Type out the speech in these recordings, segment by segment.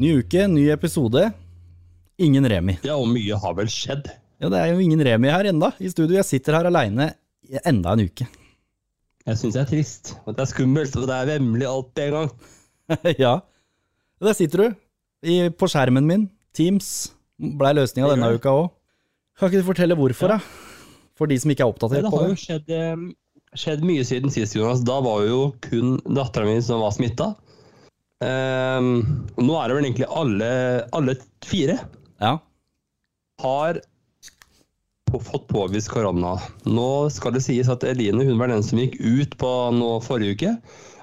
Ny uke, ny episode. Ingen Remi. Ja, og mye har vel skjedd. Ja, Det er jo ingen Remi her enda i studio. Jeg sitter her aleine enda en uke. Jeg syns det er trist, og det er skummelt, og det er vemmelig alt en gang. ja. Der sitter du. I, på skjermen min. Teams blei løsninga denne uka òg. Kan ikke du fortelle hvorfor, da? For de som ikke er oppdatert det på har det. jo skjedd, eh, skjedd mye siden sist, Jonas. Da var jo kun dattera mi som var smitta. Nå er det vel egentlig alle, alle fire Ja. har på, fått påvist korona. Nå skal det sies at Eline hun var den som gikk ut på nå forrige uke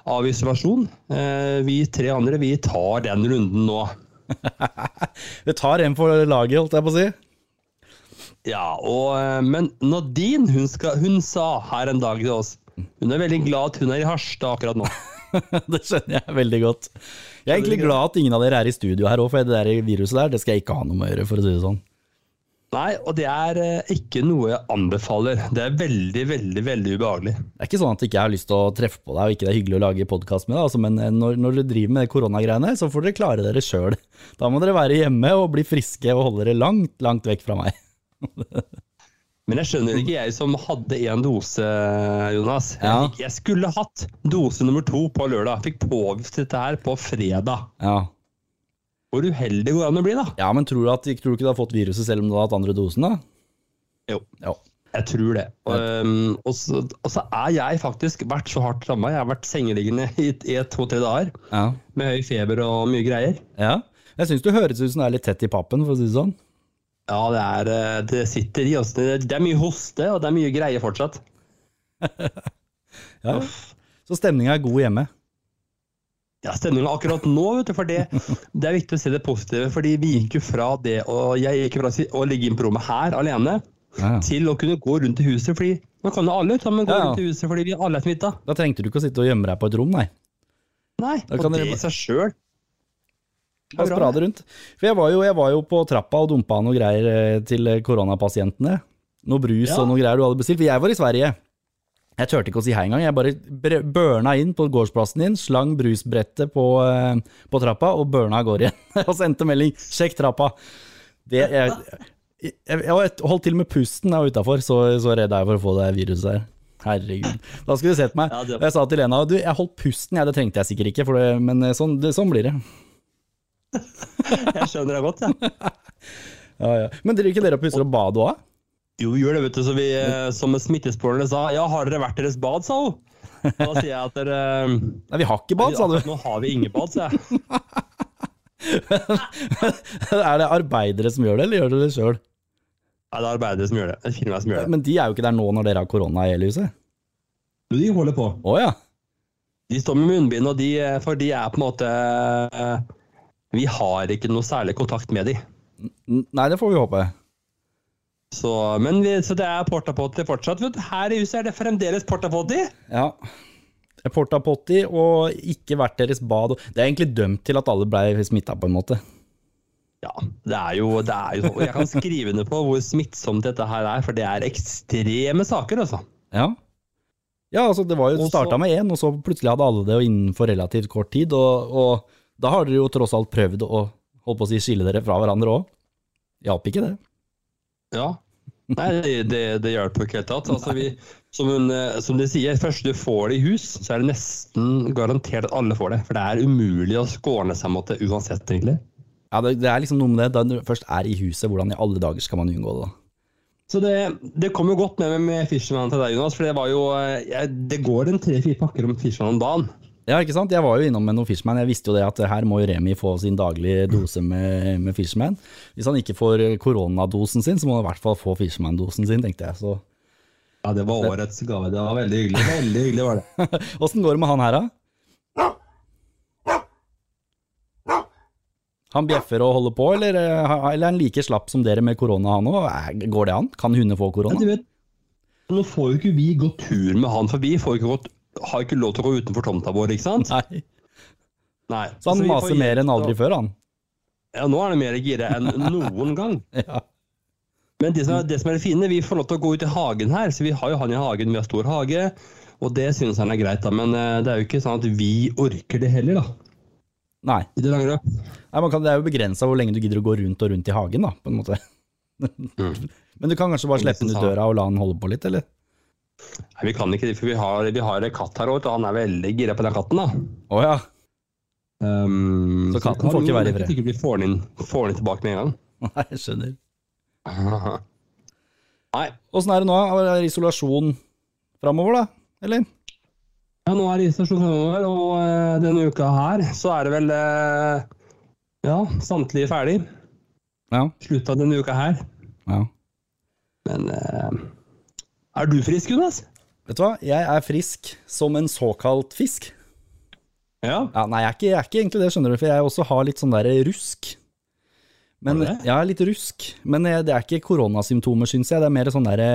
av isolasjon. Uh, vi tre andre vi tar den runden nå. Vi tar en for laget, holdt jeg på å si. Ja, og, eh, men Nadine hun, skal, hun sa her en dag til oss Hun er veldig glad at hun er i Harstad akkurat nå. det skjønner jeg veldig godt. Jeg er egentlig glad at ingen av dere er i studio her òg, for det der viruset der, det skal jeg ikke ha noe med å gjøre, for å si det sånn. Nei, og det er eh, ikke noe jeg anbefaler. Det er veldig, veldig veldig ubehagelig. Det er ikke sånn at jeg ikke har lyst til å treffe på deg og ikke det er hyggelig å lage podkast med deg, altså, men når, når du driver med koronagreiene, så får dere klare dere sjøl. Da må dere være hjemme og bli friske og holde dere langt, langt vekk fra meg. Men jeg skjønner ikke, jeg som hadde én dose, Jonas. Jeg, Ja. jeg skulle hatt dose nummer to på lørdag. Fikk påvist dette her på fredag. Ja. Hvor uheldig går det an å bli, da? ja, men tror du, at, tror du ikke du har fått viruset selv om du har hatt andre dosen, da? Jo. jo. Jeg tror det. Og, um, og, så, og så er jeg faktisk vært så hardt ramma. Jeg har vært sengeliggende i, i to-tre dager Ja. med høy feber og mye greier. ja. Jeg syns du høres ut som du er litt tett i pappen, for å si det sånn. Ja, det, er, eh, det sitter i oss. Det, det er mye hoste, og det er mye greier fortsatt. Ja. Så stemninga er god hjemme. Ja, Stemninga akkurat nå, vet du, for det, det er viktig å se det positive. fordi vi gikk jo fra det og jeg gikk fra å ligge inne på rommet her alene, Ja. til å kunne gå rundt i huset. fordi Nå kan jo alle sammen gå ja. rundt i huset fordi vi alle er smitta. Da trengte du ikke å sitte og gjemme deg på et rom, nei. Nei, og det i seg sjøl Bare sprade rundt. For jeg var, jo, jeg var jo på trappa og dumpa noe greier eh, til eh, koronapasientene. Noe brus Ja. og noe greier du hadde bestilt. For jeg var i Sverige. Jeg turte ikke å si hei engang. Jeg bare børna inn på gårdsplassen din, slang brusbrettet på, eh, på trappa og børna av gårde igjen. og sendte melding 'sjekk trappa'. Det, jeg, jeg, jeg holdt til med pusten da utafor, så, så redd er jeg for å få det viruset her. Herregud. Da skulle du sett meg. Jeg sa til Lena du, jeg holdt pusten, ja, det trengte jeg sikkert ikke, det, men sånn, det, sånn blir det. Jeg skjønner det godt, jeg. Ja. Ja, ja. Men driver ikke dere og pusser og badet òg? Jo, vi gjør det, vet du. Så vi, eh, som smittesporerne sa, ja, har dere vært deres bad, sa hun. Da sier jeg at dere Nei, vi har ikke bad, sa du. Nå har vi ingen bad, sa jeg. er det arbeidere som gjør det, eller gjør dere det sjøl? Nei, det er arbeidere som gjør det. Det firmaet som gjør det. Men de er jo ikke der nå når dere har korona i hele huset. Jo, de holder på. Å ja. De står med munnbind, og de, for de er på en måte eh, Vi har ikke noe særlig kontakt med de. Nei, det får vi håpe. Så, men vi, så det er portapotti fortsatt. Her i huset er det fremdeles portapotti. Ja. Portapotti og ikke hvert deres bad. Det er egentlig dømt til at alle ble smitta, på en måte. Ja, det er jo, det er jo Jeg kan skrive under på hvor smittsomt dette her er, for det er ekstreme saker, altså. Ja. Ja, altså det var jo Og starta med én, og så plutselig hadde alle det innenfor relativt kort tid. Og, og da har dere jo tross alt prøvd å holdt på å si, skille dere fra hverandre òg. Hjalp ikke det? Ja. Nei, det, det, det hjelper ikke helt tatt. Altså, vi, som, hun, eh, som de sier, først du får det i hus, så er det nesten garantert at alle får det. For det er umulig å skåne seg mot det uansett, egentlig. Ja, det, det er liksom noe med det. Da du først er i huset, hvordan i alle dager skal man unngå det? da? Så det, det kom jo godt med med Fisherman til deg, Jonas. For det var jo eh, Det går en tre-fire pakker om Fisherman om dagen. Ja, ikke sant? Jeg var jo innom med noen Fishman. Jeg visste jo det at her må Remi få sin daglige dose med, med Fishman. Hvis han ikke får koronadosen sin, så må han i hvert fall få Fishman-dosen sin, tenkte jeg. Så Ja, det var årets gave. Det var veldig hyggelig. Veldig hyggelig var det. åssen går det med han her, da? Han bjeffer og holder på, eller, eh, eller er han like slapp som dere med korona, han òg? Går det an? Kan hunder få Ja, korona? du vet, nå får jo ikke vi gått tur med han, for vi får jo ikke gått, har ikke lov til å gå utenfor tomta vår, ikke sant? Nei. Nei. Så han så får maser mer enn aldri før, han. Ja, nå er det mer gira enn noen gang. Ja. Men det som, er, det som er det fine, vi får lov til å gå ut i hagen her, så vi har jo han i hagen, vi har stor hage, og det synes han er greit da, men eh, det er jo ikke sånn at vi orker det heller da. Nei. i det lange løp. Nei man kan, det er jo begrensa hvor lenge du gidder å gå rundt og rundt i hagen, da, på en måte. Mm. Men du kan kanskje bare slippe den ut døra og la den holde på litt, eller? Nei, vi kan ikke det, for vi har, vi har en katt her òg, og han er veldig gira på den katten. da. Å ja. Um, Så katten får ikke være i fred. Ikke vi får den, inn, får den inn tilbake med en gang. Nei, jeg skjønner. Nei, Åssen er det nå? Er det isolasjon framover, da? Eller? ja, nå er det isolasjon fremover, og eh, denne uka her så er det vel eh, Ja, samtlige ferdig. Ja. Slutta denne uka her. ja. Men eh, er du frisk, Jonas? Vet du hva, jeg er frisk som en såkalt fisk. Ja. Ja, nei, jeg er, ikke, jeg er ikke egentlig det, skjønner du, for jeg også har litt sånn der rusk. Men, det? ja, litt rusk. Men eh, det er ikke koronasymptomer, syns jeg. Det er mer sånn derre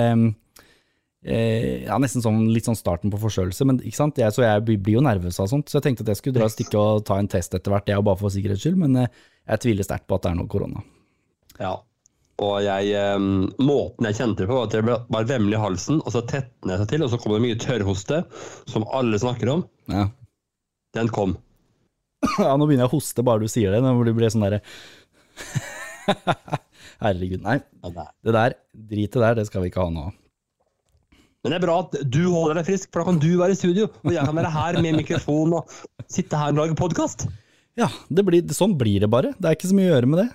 eh, Ja, nesten sånn, litt sånn starten på forkjølelse. Men ikke sant, jeg, så jeg blir jo nervøs av sånt. Så jeg tenkte at jeg skulle dra og stikke og ta en test etter hvert, jeg bare for sikkerhets skyld. Men eh, jeg tviler sterkt på at det er noe korona. ja. Og jeg, eh, måten jeg kjente det på, var at jeg ble bare vemmelig i halsen, og så tetnet jeg seg til, og så kom det mye tørrhoste, som alle snakker om. Ja. Den kom. ja, nå begynner jeg å hoste bare du sier det. Når du blir sånn derre Herregud. Nei, Det det drit det der, der, det skal vi ikke ha nå. Men det er bra at du holder deg frisk, for da kan du være i studio, og jeg kan være her med mikrofon og sitte her og lage podkast. Ja, det blir, sånn blir det bare. Det er ikke så mye å gjøre med det.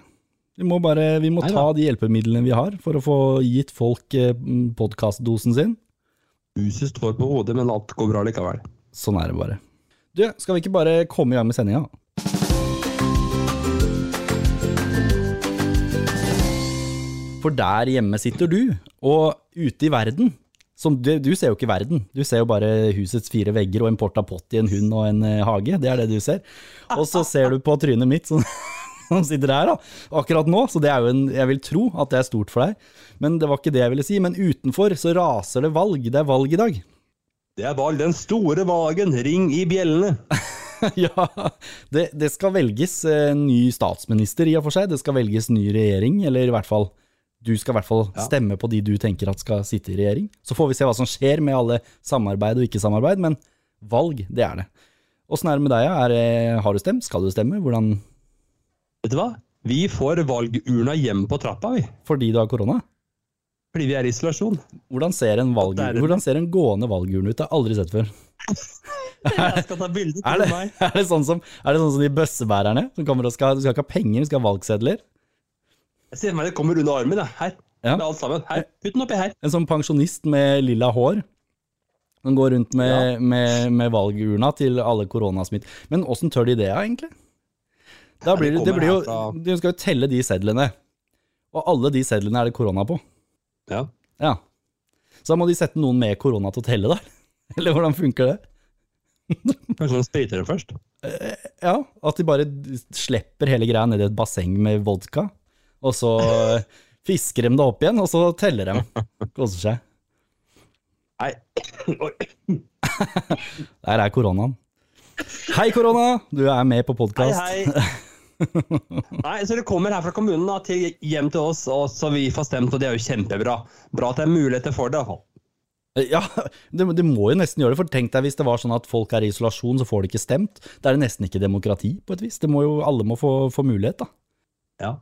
Vi må, bare, vi må ta de hjelpemidlene vi har for å få gitt folk eh, podkastdosen sin. Huset står på hodet, men alt går bra likevel. Sånn er det bare. Du, skal vi ikke bare komme i gang med sendinga? For der hjemme sitter du, og ute i verden som du, du ser jo ikke verden, du ser jo bare husets fire vegger og en porta i en hund og en eh, hage. Det er det du ser. Og så ser du på trynet mitt som, som sitter her da, akkurat nå, så det er jo en, jeg vil tro at det er stort for deg. Men det var ikke det jeg ville si. Men utenfor så raser det valg. Det er valg i dag. Det er valg den store valgen, ring i bjellene. ja, det, det skal velges en ny statsminister i og for seg. Det skal velges ny regjering, eller i hvert fall du skal i hvert fall stemme på de du tenker at skal sitte i regjering. Så får vi se hva som skjer med alle samarbeid og ikke-samarbeid, men valg, det er det. Åssen er det med deg? Er, har du stemt? Skal du stemme? Hvordan Vet du hva? Vi får valgurna hjem på trappa, vi. Fordi du har korona? Fordi vi er i isolasjon. Hvordan ser en, valg, Det er hvordan ser en gående valgurne ut? Det har jeg aldri sett før. Jeg skal ta bilde til meg. er det, sånn, som, er det sånn som de bøssebærerne som kommer og skal Du skal ikke ha penger, du skal ha valgsedler? Jeg ser for meg det kommer under armen. Da. Her. Ja. Med alt sammen. Her. Putt den oppi her. En sånn pensjonist med lilla hår. Som går rundt med, Ja. med, med valgurna til alle koronasmitt. Men åssen tør de det, egentlig? Da blir det, det blir jo, Du skal jo telle de sedlene. Og alle de sedlene er det korona på. Ja. Ja. Så da må de sette noen med korona til å telle, da? Eller hvordan funker det? Kanskje de spriter det først. Ja, at de bare slipper hele greia ned i et basseng med vodka, og så fisker de det opp igjen, og så teller de. Koser seg. Nei. Der er koronaen. Hei, korona! Du er med på Hei, hei. Nei, så Det kommer her fra kommunen da, til, hjem til oss, og så vi får stemt, og det er jo kjempebra. Bra at det er muligheter for det. hvert. Ja, det, det må jo nesten gjøre det, for tenk deg hvis det var sånn at folk er i isolasjon, så får de ikke stemt. Da er det nesten ikke demokrati, på et vis. Det må jo, alle må få, få mulighet, da. Ja.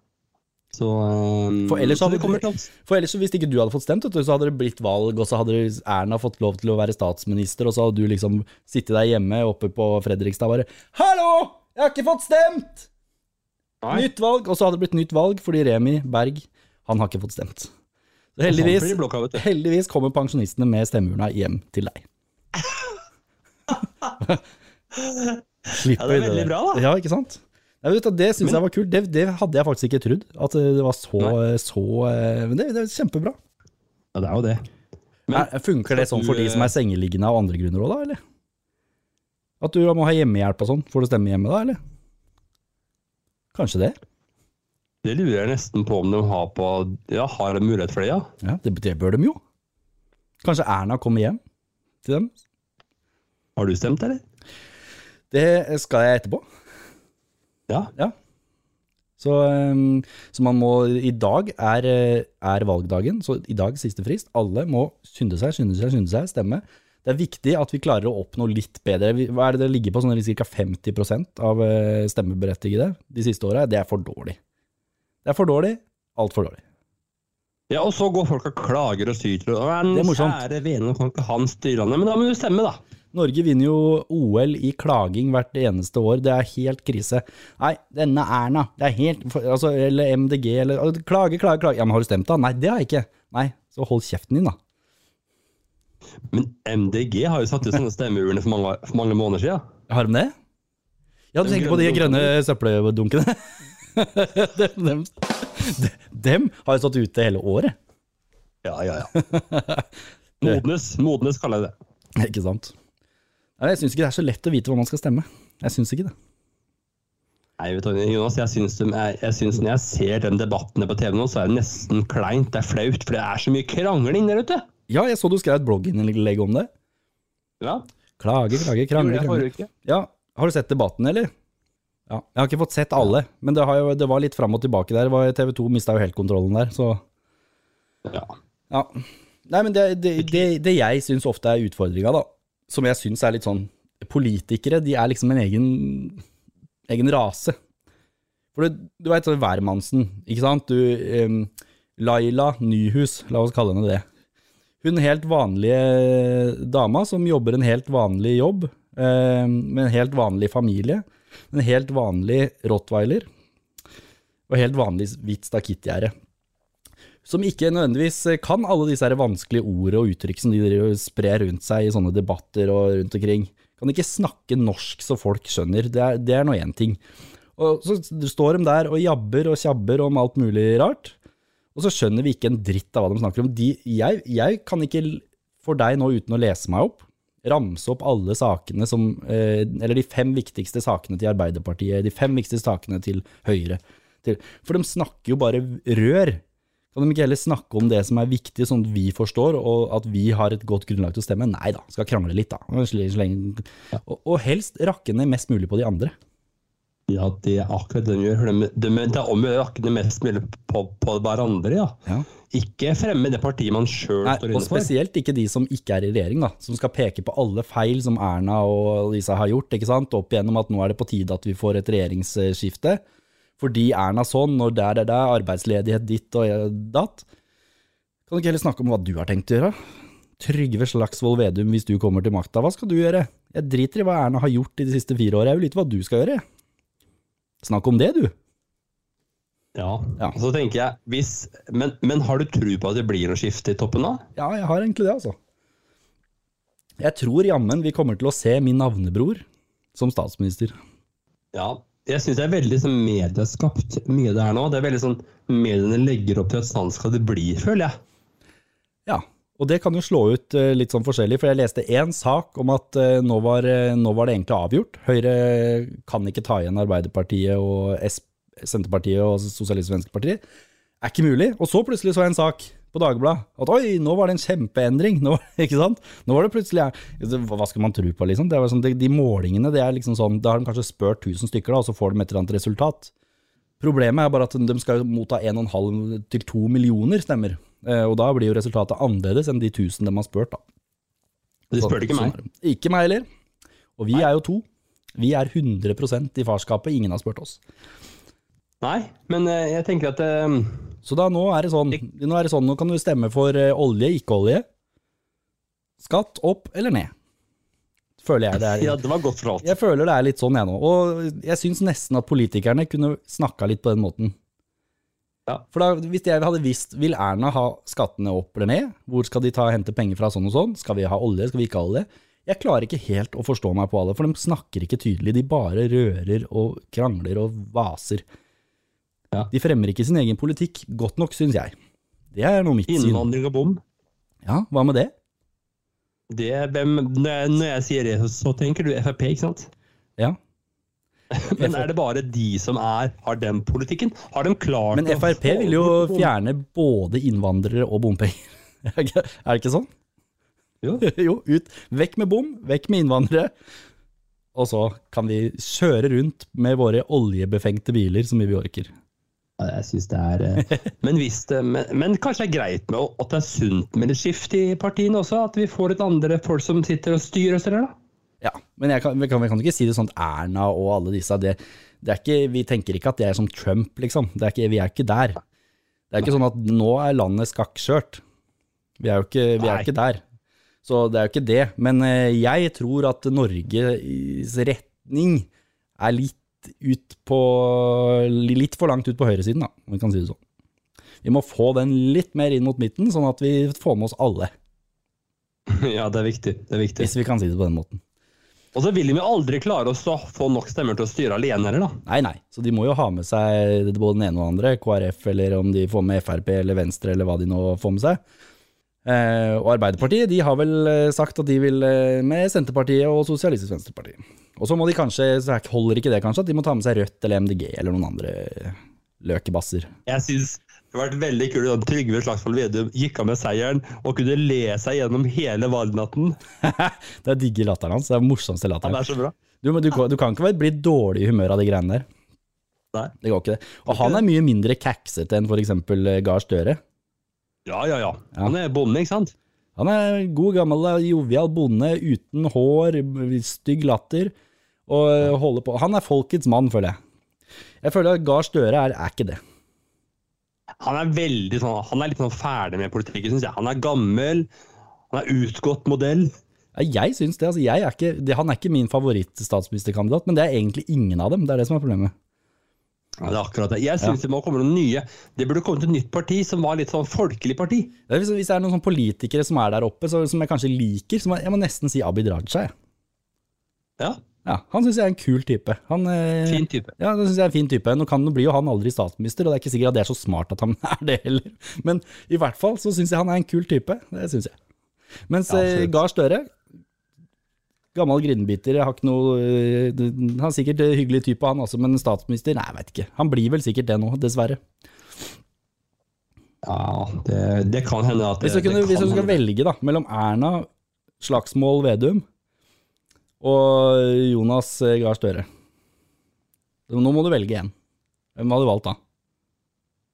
Så, um, For ellers så hadde det til oss. For ellers, hvis ikke du hadde fått stemt, du, så hadde det blitt valg, og så hadde Erna fått lov til å være statsminister, og så hadde du liksom sittet der hjemme oppe på Fredrikstad og bare 'Hallo! Jeg har ikke fått stemt!' Nei. Nytt valg, og så hadde det blitt nytt valg fordi Remi Berg, han har ikke fått stemt. Så heldigvis, heldigvis kommer pensjonistene med stemmeurna hjem til deg. Slipper Ja, det er veldig bra, da. Ja, ikke sant? Ja, du, det syns jeg var kult. Det, det hadde jeg faktisk ikke trodd. At det var så, så eh, Men det, det er kjempebra. Ja, det er jo det. Men Er, funker det sånn for de som er sengeliggende av andre grunner òg, da, eller? At du må ha hjemmehjelp og sånn? Får du stemme hjemme da, eller? Kanskje det? Det lurer jeg nesten på om de har på Ja, har en mulighet for det, ja. Ja, det, det bør de jo. Kanskje Erna kommer hjem til dem? Har du stemt, eller? Det skal jeg etterpå. Ja. Ja. Så, um, så man må I dag er, eh, er valgdagen, så i dag siste frist. Alle må skynde seg, skynde seg, skynde seg, stemme. Det er viktig at vi klarer å oppnå litt bedre. Hva er det det ligger på, sånn ca. 50 av eh, stemmeberettigede de siste åra? Det er for dårlig. Det er for dårlig. Altfor dårlig. Ja, og så går folk og klager og syter. Men, Det er morsomt. Kjære vene, kan ikke han styre landet? Men da må du stemme, da. Norge vinner jo OL i klaging hvert eneste år. Det er helt krise. Nei, denne Erna, det er helt altså, Eller MDG, eller Klage, klage, klage. Ja, men har du stemt, da? Nei, det har jeg ikke. Nei, så hold kjeften din, da. Men MDG har jo satt ut sånne stemmeurner for mange, for mange måneder siden. Har de det? Ja, du De tenker på de grønne søppeldunkene? dem, dem, dem har jo stått ute hele året. Ja, ja, ja. Modnes, modnes kaller jeg det. Ikke sant? Nei, Jeg syns ikke det er så lett å vite hva man skal stemme. Jeg syns ikke det. Nei, vet du, Jonas, jeg syns, er, jeg syns når jeg ser de debattene på TV nå, så er det nesten kleint. Det er flaut, for det er så mye krangling der ute. Ja, jeg så du skrev et blogginnlegg om det. Ja, Klage, klage, krangle, krangle. Ja, Har du sett debatten, eller? Ja, Jeg har ikke fått sett alle, men det, har jo, det var litt fram og tilbake der. TV 2 mista jo helt kontrollen der, så Ja. ja. Nei, men det, det, det, det jeg syns ofte er utfordringa, da, som jeg syns er litt sånn Politikere, de er liksom en egen, egen rase. For du, du veit værmannsen ikke sant? Du, um, Laila Nyhus, la oss kalle henne det. Hun helt vanlige dama som jobber en helt vanlig jobb, eh, med en helt vanlig familie, en helt vanlig rottweiler og helt vanlig hvitt stakittgjerde. Som ikke nødvendigvis kan alle disse vanskelige ordene og uttrykk som de sprer rundt seg i sånne debatter og rundt omkring. Kan ikke snakke norsk så folk skjønner, det er, det er nå én ting. Og så står de der og jabber og tjabber om alt mulig rart, og så skjønner vi ikke en dritt av hva de snakker om. De, jeg, jeg kan ikke, for deg nå uten å lese meg opp, ramse opp alle sakene som eh, Eller de fem viktigste sakene til Arbeiderpartiet, de fem viktigste sakene til Høyre. Til, for de snakker jo bare rør. Kan de ikke heller snakke om det som er viktig, sånn at vi forstår, og at vi har et godt grunnlag til å stemme? Nei da, skal krangle litt, da. Og, og helst rakke ned mest mulig på de andre. Ja, det er akkurat det de gjør. De, de, det er om å gjøre å mest mulig på, på hverandre, ja. Ja. Ikke fremme det partiet man sjøl står og inne for. spesielt ikke de som ikke er i regjering, da. Som skal peke på alle feil som Erna og Lisa har gjort, ikke sant. Opp igjennom at nå er det på tide at vi får et regjeringsskifte. Fordi Erna sånn, og der er det, arbeidsledighet ditt og datt. Kan du ikke heller snakke om hva du har tenkt å gjøre? Trygve Slagsvold Vedum, hvis du kommer til makta, hva skal du gjøre? Jeg driter i hva Erna har gjort i de siste fire åra, jeg vil vite hva du skal gjøre. Snakk om det, du. Ja. Ja. Så tenker jeg, hvis, men, men har du tro på at det blir noe skifte i toppen da? Ja, jeg har egentlig det, altså. Jeg tror jammen vi kommer til å se min navnebror som statsminister. Ja, jeg syns det er veldig sånn medieskapt mye det her nå. Det er veldig sånn Mediene legger opp til at sånn skal det bli, føler jeg. Ja, og det kan jo slå ut eh, litt sånn forskjellig, for jeg leste én sak om at eh, nå var, eh, nå var det egentlig avgjort. Høyre kan ikke ta igjen Arbeiderpartiet og Senterpartiet og Sosialistisk Venstreparti. Er ikke mulig. Og så plutselig så jeg en sak på Dagbladet at oi, nå var det en kjempeendring. Nå, ikke sant? Nå var det plutselig Hva skal man tro på, liksom? Det var sånn, de, de målingene, det er liksom sånn Da har de kanskje spurt 1000 stykker, da, og så får de et eller annet resultat. Problemet er bare at de skal motta 1,5 til 2 millioner stemmer. Eh, Og da blir jo resultatet annerledes enn de tusen de har spurt. da. De spurte ikke Sånn meg. Ikke meg heller. Og vi er jo to. Vi er 100% i farskapet. Ingen har spurt oss. Nei, men eh, jeg tenker at eh, Så da nå er det sånn, nå er det sånn, nå kan du stemme for olje, ikke olje. Skatt opp eller ned. Føler jeg det er. Ja, det var godt fortalt. Jeg føler det er litt sånn jeg nå. Og jeg syns nesten at politikerne kunne snakka litt på den måten. Ja. For da, hvis jeg hadde visst, vil Erna ha skattene opp eller ned? Hvor skal de ta hente penger fra sånn og sånn? Skal vi ha olje, skal vi ikke ha olje? Jeg klarer ikke helt å forstå meg på alle, for de snakker ikke tydelig. De bare rører og krangler og vaser. Ja. De fremmer ikke sin egen politikk godt nok, syns jeg. Det er noe mitt syn. Innvandring og bom. Ja, hva med det? Det, hvem, når, jeg, når jeg sier det, så tenker du Frp, ikke sant? Ja. Men er det bare de som er, har den politikken? Har de klart Men Frp vil jo fjerne både innvandrere og bompenger. Er det ikke- sånn? Jo. Jo, ut. Vekk med bom, vekk med innvandrere. Og så kan vi kjøre rundt med våre oljebefengte biler så mye vi orker. Ja, Jeg synes det er eh, men, hvis det, men, men kanskje det er greit med at det er sunt med et skift i partiene også? At vi får litt andre folk som sitter og styrer oss, eller da? Ja, men kan, vi, kan, vi kan ikke si det sånn at Erna og alle disse det, det er ikke, Vi tenker ikke at det er som Trump, liksom. Det er ikke, vi er ikke der. Det er ikke sånn at nå er landet skakkskjørt. Vi er jo ikke, vi er ikke der. Så det er jo ikke det. Men eh, jeg tror at Norges retning er litt ut på Litt for langt ut på høyresiden, da, om vi kan si det sånn. Vi må få den litt mer inn mot midten, sånn at vi får med oss alle. Ja, det er viktig. det er viktig. Hvis vi kan si det på den måten. Og så vil de jo aldri klare å få nok stemmer til å styre alene, heller, da? Nei, nei. Så de må jo ha med seg både den ene og den andre, KrF, eller om de får med Frp eller Venstre, eller hva de nå får med seg. Eh, og Arbeiderpartiet de har vel eh, sagt at de vil eh, med Senterpartiet og Sosialistisk Venstreparti. Og så må de kanskje, så holder ikke det kanskje, at de må ta med seg Rødt eller MDG eller noen andre løkebasser. Jeg syns det har vært veldig kult om Trygve Slagsvold Vedum gikk av med seieren og kunne le seg gjennom hele valgnatten. det er digge latteren hans. Det er den morsomste Ja, latteren. er så bra. Du, du, du kan ikke bli dårlig i humør av de greiene der. Nei. Det går ikke det. Og han er mye mindre kaksete enn f.eks. Gahr Støre. Ja, ja, ja. Han er bonde, ikke sant? Han er god, gammel, jovial bonde uten hår, stygg latter, og holder på. Han er folkets mann, føler jeg. Jeg føler at Gahr Støre er, er ikke det. Han er veldig sånn, han er litt sånn ferdig med politikken, syns jeg. Han er gammel, han er utgått modell. Ja, Jeg syns det. altså jeg er ikke, det. Han er ikke min favoritt-statsministerkandidat, men det er egentlig ingen av dem. Det er det som er problemet. Ja, det er akkurat det. Jeg syns det må komme noen nye. Det burde komme til et nytt parti som var litt sånn folkelig parti. Det hvis, hvis det er noen sånn politikere som er der oppe, så, som jeg kanskje liker, så må jeg må nesten si Abid Raja. Ja, Ja, han syns jeg er en kul type. Han, eh, fin type. Ja, det synes jeg er en fin type. Nå kan det bli jo han aldri statsminister, og det er ikke sikkert at det er så smart at han er det heller. Men i hvert fall så syns jeg han er en kul type. Det syns jeg. Mens Ja, eh. Gahr Støre, gammel grindbiter, har ikke noe eh, Han er sikkert en hyggelig type, han også, men statsminister, nei, jeg vet ikke. Han blir vel sikkert det nå, dessverre. Ja, det, det kan hende at det, Hvis du, kunne, hvis du skal velge da, mellom Erna, Slagsmål Vedum og Jonas eh, Gahr Støre Nå må du velge én. Hvem hadde du valgt da?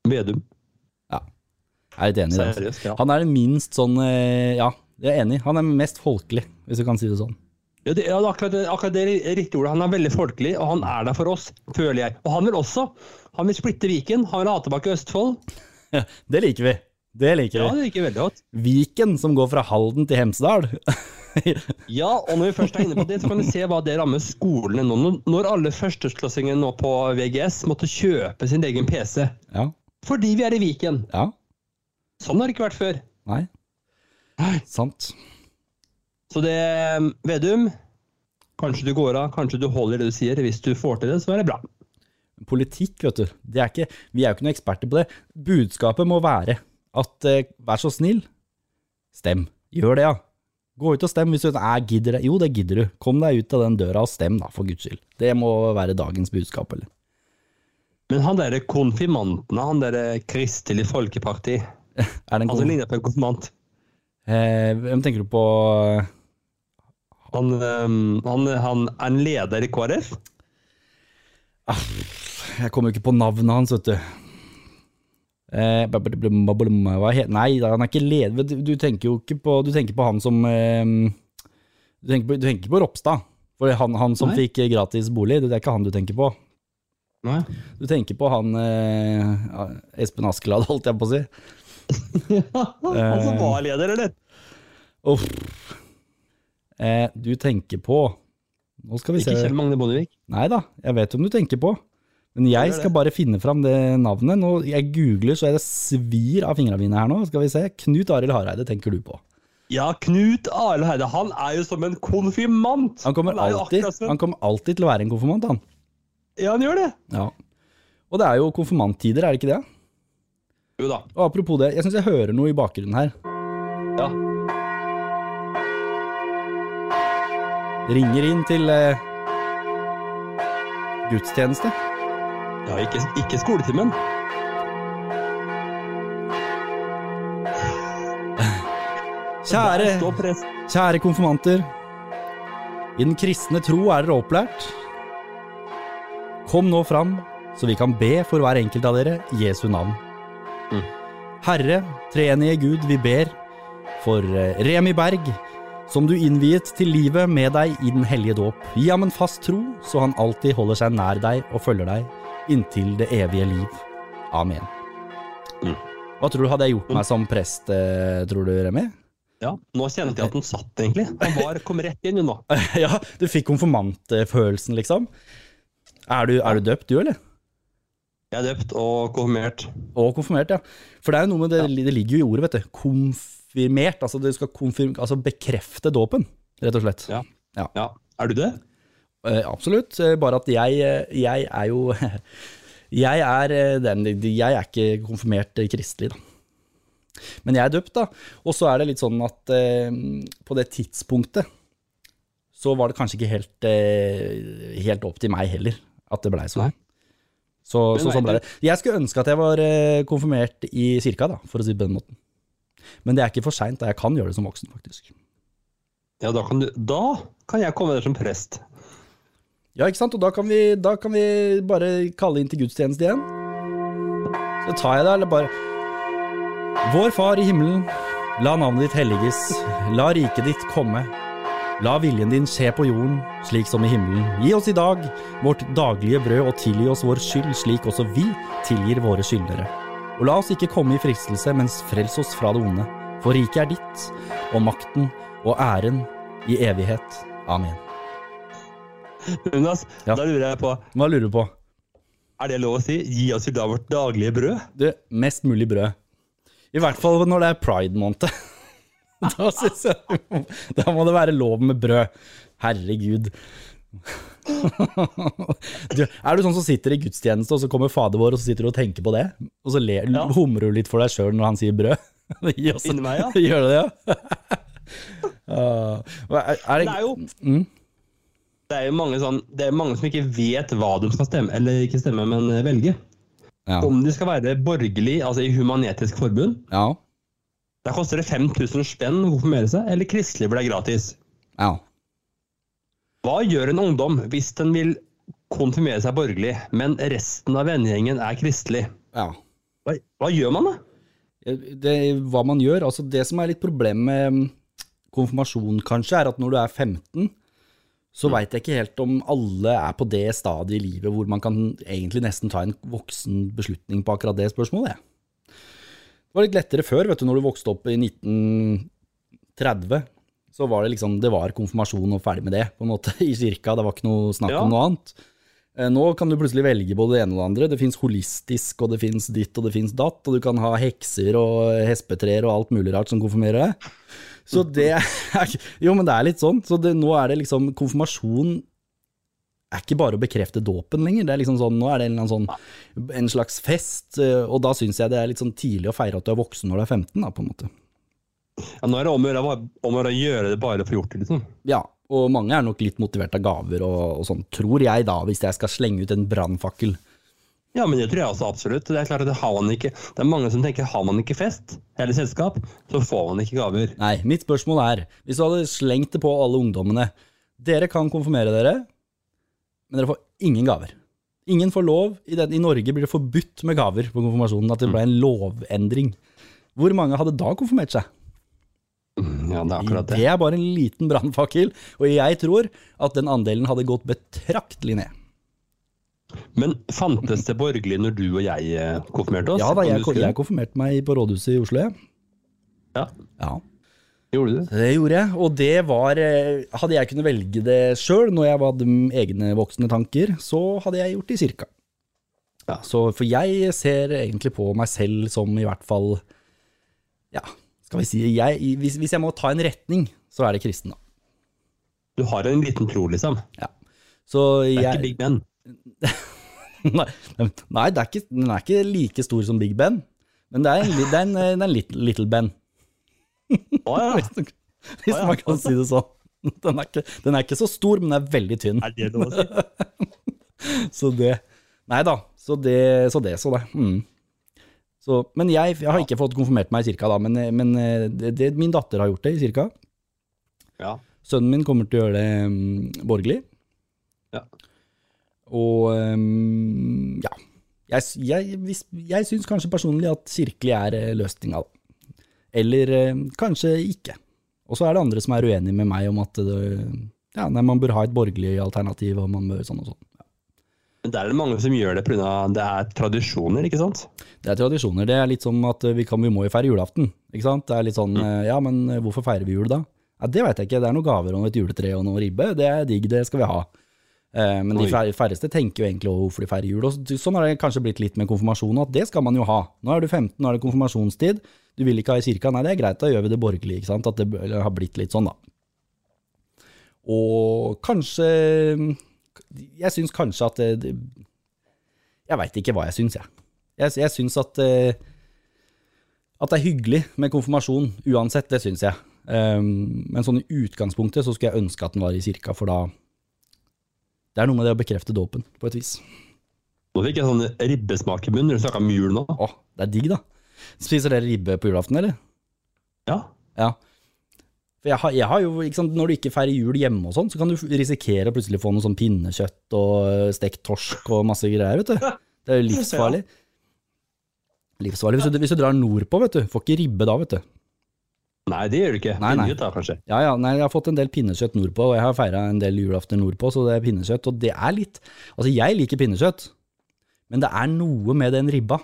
Vedum. Jeg er litt enig i det. Seriøst, ja. Han er det minst sånn eh, Ja, jeg er enig. Han er mest folkelig, hvis du kan si det sånn. Ja, det, ja, akkurat, akkurat det er riktig ordet. Han er veldig folkelig, og han er der for oss, føler jeg. Og han vil også. Han vil splitte Viken. Han vil ha tilbake Østfold. Det liker vi. Det liker Ja, det liker veldig godt. Viken, som går fra Halden til Hemsedal. Ja, og når vi først er inne på det, så kan vi se hva det rammer skolene nå. Når- alle førsteklassingene nå på VGS måtte kjøpe sin egen PC. ja. Fordi vi er i Viken. Ja. Sånn har det ikke vært før. Nei. Nei. Sant. Så det, Vedum, kanskje du går av, kanskje du holder det du sier. Hvis du får til det, så er det bra. Politikk, vet du. Det er ikke, vi er jo ikke noen eksperter på det. Budskapet må være at eh, vær så snill, stem. Gjør det, ja. Gå ut og stem hvis du er gidder det. Jo, det gidder du. Kom deg ut av den døra og stem, da, for guds skyld. Det må være dagens budskap, eller? Men han derre konfirmanten, han derre Kristelig Folkeparti, Er det en han som ligner på en konfirmant. eh, Hvem tenker du på? Han, ehm, han, han er en leder i KrF. Jeg kommer jo ikke på navnet hans, vet du. Eh, hva heter Nei, han er ikke leder. Du, du tenker jo ikke på Du tenker på han som eh, du, tenker på, du tenker på Ropstad. For han, han som Nei. fikk eh, gratis bolig, det er ikke han du tenker på. Nei. Du tenker på han eh, ja, Espen Askeladd, holdt jeg på å si. han som var leder, eller? Uff. Eh, du tenker på Nå skal vi se. Ikke Kjell Magne Bondevik. Nei da, jeg vet hvem du tenker på. Men jeg skal bare finne fram det navnet. Nå, jeg googler så jeg det svir av fingrene mine her nå. Skal vi se. Knut Arild Hareide tenker du på. Ja, Knut Arild Hareide. Han er jo som en konfirmant! Han kommer, han alltid, han kommer alltid til å være en konfirmant, han. Ja, han gjør det. Ja. Og det er jo konfirmanttider, er det ikke det? Jo da. Og apropos det, jeg syns jeg hører noe i bakgrunnen her. Ja. Ringer inn til eh, gudstjeneste. Ja ikke, ikke skoletimen. Kjære, kjære konfirmanter. I den kristne tro er dere opplært. Kom nå fram så vi kan be for hver enkelt av dere i Jesu navn. Mm. Herre, treenige Gud, vi ber for eh, Remi Berg, som du innviet til livet med deg i den hellige dåp. Gi ham en fast tro, så han alltid holder seg nær deg og følger deg inntil det evige liv. Amen. Mm. Hva tror du hadde jeg gjort meg som prest, eh, tror du, Remi? Ja, Nå kjente jeg at den satt, egentlig. Han var, kom rett inn nå. ja, du fikk konfirmantfølelsen, liksom. Er du, er du døpt, du, eller? Jeg er døpt og konfirmert. Og konfirmert, ja. For det er jo noe med det, det ligger jo i ordet, vet du. Konfirmert. Altså, du skal konfirm, altså bekrefte dåpen, rett og slett. Ja. Ja. ja. Er du det? Eh, absolutt. eh, Bare at jeg, eh, jeg er jo Jeg er, den, jeg er ikke konfirmert kristelig, da. Men jeg er døpt, da. Og så er det litt sånn at eh, på det tidspunktet så var det kanskje ikke helt, eh, helt opp til meg heller at det blei sånn. Så, så sånn ble det. Jeg skulle ønske at jeg var eh, konfirmert i kirka, da, for å si det på den måten. Men det er ikke for seint. Jeg kan gjøre det som voksen, faktisk. Ja, da kan, du, da kan jeg komme der som prest. Ja, ikke sant? Og da kan vi, da kan vi bare kalle inn til gudstjeneste igjen. Så tar jeg det, eller bare Vår Far i himmelen. La navnet ditt helliges. La riket ditt komme. La viljen din skje på jorden, slik som i himmelen. Gi oss i dag vårt daglige brød, og tilgi oss vår skyld, slik også vi tilgir våre skyldnere. Og la oss ikke komme i fristelse, mens frels oss fra det onde. For riket er ditt, og makten og æren i evighet. Amen. Jonas, Ja. da lurer jeg på, Hva lurer du på? er det lov å si 'gi oss i dag vårt daglige brød'? Du, mest mulig brød. I hvert fall når det er pride-måned. Da synes jeg Da må det være lov med brød. Herregud. Du, er du sånn som sitter i gudstjeneste, og så kommer fader vår, og så sitter du og tenker på det? Og så ler, Ja. humrer du litt for deg sjøl når han sier brød? Inni meg, ja. Gjør du det, ja? uh, er, er Det det, er jo Mm. Det er jo mange, sånn, det er mange som ikke vet hva de skal stemme, eller ikke stemme, men eh, velge. ja. Om de skal være borgerlig, altså i Human-Etisk Forbund, ja. der koster det 5000 spenn å konfirmere seg, eller kristelig ble gratis. Ja. Hva gjør en ungdom hvis den vil konfirmere seg borgerlig, men resten av vennegjengen er kristelig? ja. Hva, hva gjør man da? det, hva man gjør, altså det som er litt problemet med konfirmasjon kanskje, er at når du er 15, så Mm. vet jeg ikke helt om alle er på det stadiet i livet hvor man kan egentlig nesten ta en voksen beslutning på akkurat det spørsmålet. Det var litt lettere før, vet du, når du vokste opp i 1930, så var det liksom, det var konfirmasjon og ferdig med det, på en måte, i kirka, det var ikke noe snakk Ja. om noe annet. Eh, Nå kan du plutselig velge både det ene og det andre. Det fins holistisk, og det fins ditt og det fins datt, og du kan ha hekser og hespetrær og alt mulig rart som konfirmerer deg. Så det er Jo, men det er litt sånn. Så det, nå er det liksom Konfirmasjon er ikke bare å bekrefte dåpen lenger. Det er liksom sånn, Nå er det en, sånn, en slags fest, eh, og da syns jeg det er litt sånn tidlig å feire at du er voksen når du er 15, da, på en måte. Ja, nå er det om å gjøre, om å gjøre å gjøre det bare for gjort det, liksom. Ja, og mange er nok litt motivert av gaver og, og sånn, tror jeg da, hvis jeg skal slenge ut en brannfakkel. Ja, men det tror jeg også absolutt. Det er klart at det har man ikke. Det er mange som tenker har man ikke fest eller selskap, så får man ikke gaver. Nei, mitt spørsmål er, hvis du hadde slengt det på alle ungdommene, dere kan konfirmere dere, men dere får ingen gaver. Ingen får lov, i, den, i Norge blir det forbudt med gaver på konfirmasjonen, at det ble en lovendring. Hvor mange hadde da konfirmert seg? Mm, Ja, det er akkurat det. Det er bare en liten brannfakkel, og jeg tror at den andelen hadde gått betraktelig ned. Men fantes det borgerlig når du og jeg eh, konfirmerte oss? Ja da, jeg, jeg konfirmerte meg på rådhuset i Oslo, jeg. Ja, Ja. gjorde du det? Gjorde jeg, og det var eh, Hadde jeg kunnet velge det sjøl, når jeg hadde egne voksne tanker, så hadde jeg gjort det i kirka. Ja. Så, for jeg ser egentlig på meg selv som i hvert fall Ja, skal vi si jeg, hvis, hvis jeg må ta en retning, så er det kristen, da. Du har en liten tro, liksom. Ja. Så Det er jeg ikke Big Ben. Nei, nei det er ikke, den er ikke like stor som Big Ben, men det er en, det er en, det er en little, little Ben. Å ja. Hvis, hvis Å man kan si det sånn. Den er, ikke, den er ikke så stor, men den er veldig tynn. Er det lov å si? Så det Nei da, så det, så det. Så det. Mm. Så, men jeg, jeg har ikke fått konfirmert meg i kirka, da, men, men det, det, min datter har gjort det i kirka. Ja. Sønnen min kommer til å gjøre det um, borgerlig. Ja. Og um, ja. Jeg, jeg, jeg syns kanskje personlig at kirkelig er eh, løsninga, da. Eller eh, kanskje ikke. Og så er det andre som er uenige med meg om at det, ja, nei, man bør ha et borgerlig alternativ, og man bør sånn og sånn. Men der er det mange som gjør det pga. det er tradisjoner, ikke sant? Det er tradisjoner. Det er litt som at vi, kan, vi må jo feire julaften. Ikke sant? Det er litt sånn, mm. ja, men eh, hvorfor feirer vi jul da? Ja, det veit jeg ikke. Det er noen gaver og et juletre og noe ribbe. Det er digg, det skal vi ha. Eh, men de færreste tenker jo egentlig hvorfor de feirer jul. Og sånn har det kanskje blitt litt med konfirmasjon, at det skal man jo ha. Nå er du 15, nå er det konfirmasjonstid. Du vil ikke ha i kirka. Nei, det er greit, da gjør vi det borgerlig. Ikke sant? At det har blitt litt sånn, da. Og kanskje Jeg syns kanskje at det, det Jeg veit ikke hva jeg syns, jeg. Jeg, jeg syns at eh, at det er hyggelig med konfirmasjon uansett, det syns jeg. Um, men sånn i utgangspunktet så skulle jeg ønske at den var i kirka, for da Det er noe med det å bekrefte dåpen, på et vis. Nå fikk jeg sånn ribbesmak i munnen når du snakka om jul nå. Å, det er digg, da. Spiser dere ribbe på julaften, eller? Ja. Ja. Jeg har, jeg har jo, sant, Når du ikke feirer jul hjemme og sånn, så kan du risikere å plutselig få noe sånn pinnekjøtt og øh, stekt torsk og masse greier, vet du. Det er jo livsfarlig. Livsfarlig. Hvis du, hvis du drar nordpå, vet du, får ikke ribbe da, vet du. Nei, det gjør du ikke. Nei, nei. Pinnekjøtt da, kanskje. Ja, ja, nei, jeg har fått en del pinnekjøtt nordpå, og jeg har feira en del julaften nordpå, så det er pinnekjøtt. Og det er litt Altså, jeg liker pinnekjøtt, men det er noe med den ribba,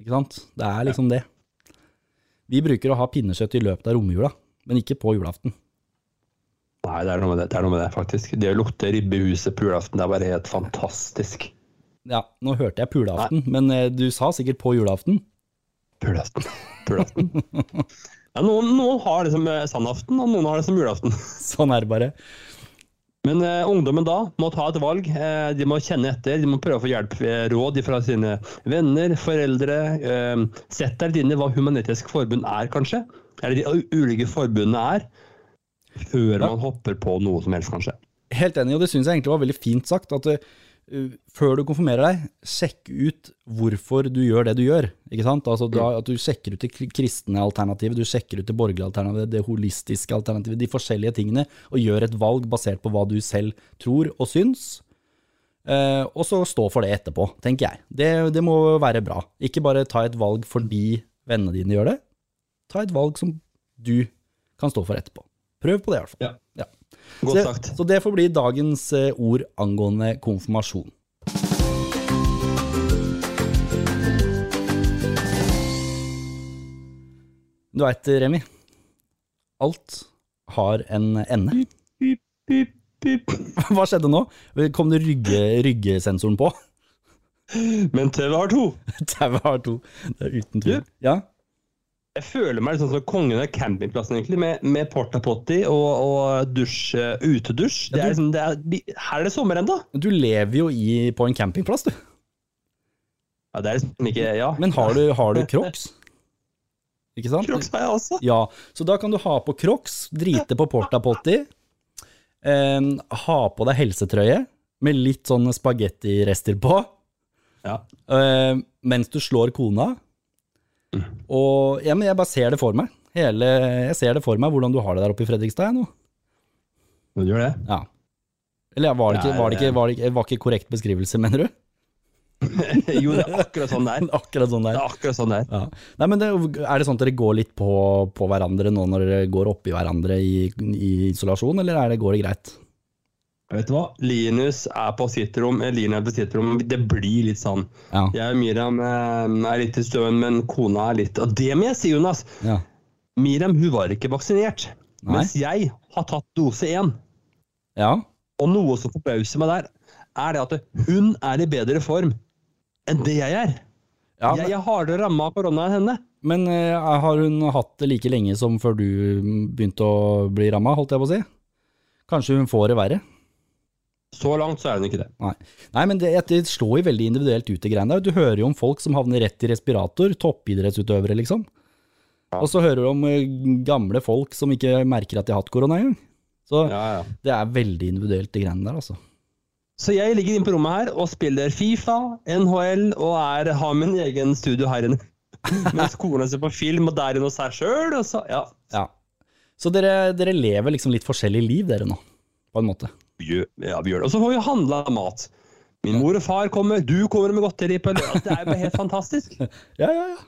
ikke sant? Det er liksom det. Vi bruker å ha pinnekjøtt i løpet av romjula, men ikke på julaften. Nei, det er noe med det, det, er noe med det faktisk. Det å lukte ribbe i huset på julaften, det er bare helt fantastisk. Ja, nå hørte jeg pulaften, men eh, du sa sikkert på julaften. Pulaften. Julaften. Ja, noen, noen har det som eh, sandaften, og noen har det som julaften. Sånn er det bare. Men eh, ungdommen da må ta et valg. Eh, de må kjenne etter, de må prøve å få hjelp, eh, råd fra sine venner, foreldre. Eh, sett deg inn i hva Human-Etisk Forbund er, kanskje. Eller de ulike forbundene er. Før man hopper på noe som helst, kanskje. Helt enig, og det syns jeg egentlig var veldig fint sagt. At uh, før du konfirmerer deg, sjekk ut hvorfor du gjør det du gjør. Ikke sant? Altså, da, at du sjekker ut det kristne alternativet, du sjekker ut det borgerlige alternativet, det holistiske alternativet, de forskjellige tingene, og gjør et valg basert på hva du selv tror og syns. Eh, og så stå for det etterpå, tenker jeg. Det, det må være bra. Ikke bare ta et valg fordi vennene dine gjør det. Ta et valg som du kan stå for etterpå. Prøv på det, i hvert fall. Ja. Ja. Godt Så, sagt. så det får bli dagens eh, ord angående konfirmasjon. Du veit, Remi. Alt har en ende. Hva skjedde nå? Kom det rygge, ryggesensoren på? Men TV har to. Tauet har to. Det er uten tvil. Ja? Jeg føler meg litt sånn som kongen av campingplassen, egentlig, med, med porta potti og, og dusj, eh, utedusj. Det er liksom, det er, her er det sommer ennå. Du lever jo i, på en campingplass, du. Ja, det er liksom ikke Ja. Men har du, har du crocs? Ikke sant? Crocs har jeg også. Ja, så da kan du ha på crocs, drite på porta potti, eh, ha på deg helsetrøye med litt sånn spagettirester på, Ja. eh, mens du slår kona. Og ja, men jeg bare ser det for meg. Hele, jeg ser det for meg hvordan du har det der oppe i Fredrikstad nå. Du gjør det? Ja. Eller var det ikke, var det ikke, var det ikke, var ikke korrekt beskrivelse, mener du? jo, det er akkurat sånn det er. Akkurat sånn Det der. er akkurat sånn det er. Ja. Nei, men det, Er det sånn at dere går litt på, på hverandre nå når dere går oppi hverandre i, i isolasjon, eller er det, går det greit? Vet du hva? Linus er på sitt rom, Eline er på sitt rom. Det blir litt sånn. Ja. Jeg og Miriam eh, er litt i støen, men kona er litt Og det må jeg si, Jonas. ja. Miriam hun var ikke vaksinert. Nei. Mens jeg har tatt dose én. ja. Og noe som forbauser meg der, er det at hun er i bedre form enn det jeg er. ja jeg er hardere ramma av korona enn henne. Men uh, har hun hatt det like lenge som før du begynte å bli ramma, holdt jeg på å si? Kanskje hun får det verre? Så langt så er hun ikke det. Nei, Nei men det, det slår jo veldig individuelt ut, det greiene der. Du hører jo om folk som havner rett i respirator, toppidrettsutøvere, liksom. Og så hører du om eh, gamle folk som ikke merker at de har hatt korona engang. Så Ja, ja. det er veldig individuelt, det greiene der, altså. Så jeg ligger inne på rommet her og spiller Fifa, NHL og er, har min egen studio her inne. Mens kona ser på film og der inne hos seg sjøl. Og så, ja. Ja. Så dere, dere lever liksom litt forskjellig liv, dere nå, på en måte. Det. Og så får vi handla mat. Min mor og far kommer, du kommer med godteri på lørdag. Det er jo bare helt fantastisk. Ja, ja, ja.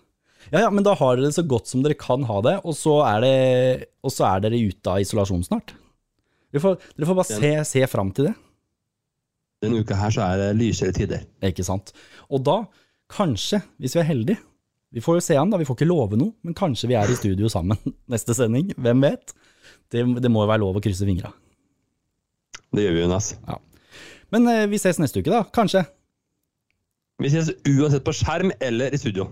Ja, ja, Men da har dere det så godt som dere kan ha det, og så er, det, og så er dere ute av isolasjon snart. Dere får, dere får bare se, se fram til det. Denne uka her så er det lysere tider. Ikke sant. Og da, kanskje, hvis vi er heldige Vi får jo se an, da. Vi får ikke love noe, men kanskje vi er i studio sammen neste sending. Hvem vet? Det, det må jo være lov å krysse fingra. Det gjør vi, Jonas. Ja. Men eh, vi ses neste uke, da. Kanskje. Vi ses uansett på skjerm eller i studio.